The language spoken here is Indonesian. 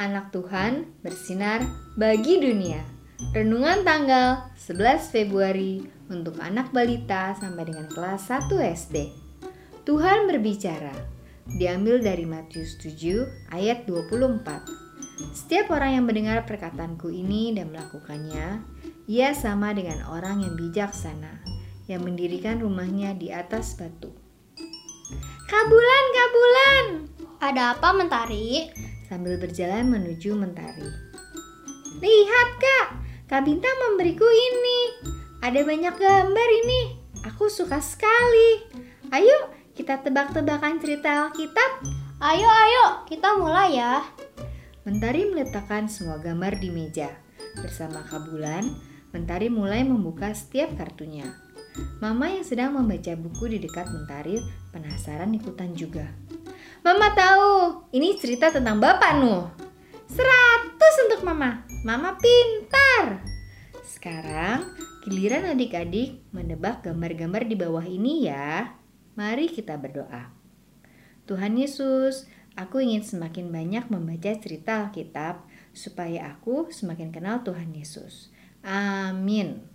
anak Tuhan bersinar bagi dunia. Renungan tanggal 11 Februari untuk anak balita sampai dengan kelas 1 SD. Tuhan berbicara. Diambil dari Matius 7 ayat 24. Setiap orang yang mendengar perkataanku ini dan melakukannya, ia sama dengan orang yang bijaksana yang mendirikan rumahnya di atas batu. Kabulan, kabulan! Ada apa, Mentari? Sambil berjalan menuju Mentari. Lihat, Kak! Kak Bintang memberiku ini. Ada banyak gambar ini. Aku suka sekali. Ayo, kita tebak-tebakan cerita Alkitab. Ayo, ayo, kita mulai ya. Mentari meletakkan semua gambar di meja. Bersama Kabulan, Mentari mulai membuka setiap kartunya. Mama yang sedang membaca buku di dekat Mentari penasaran ikutan juga. Mama tahu, ini cerita tentang Bapak Nuh. Seratus untuk Mama. Mama pintar. Sekarang giliran adik-adik menebak gambar-gambar di bawah ini ya. Mari kita berdoa. Tuhan Yesus, aku ingin semakin banyak membaca cerita Alkitab supaya aku semakin kenal Tuhan Yesus. Amin.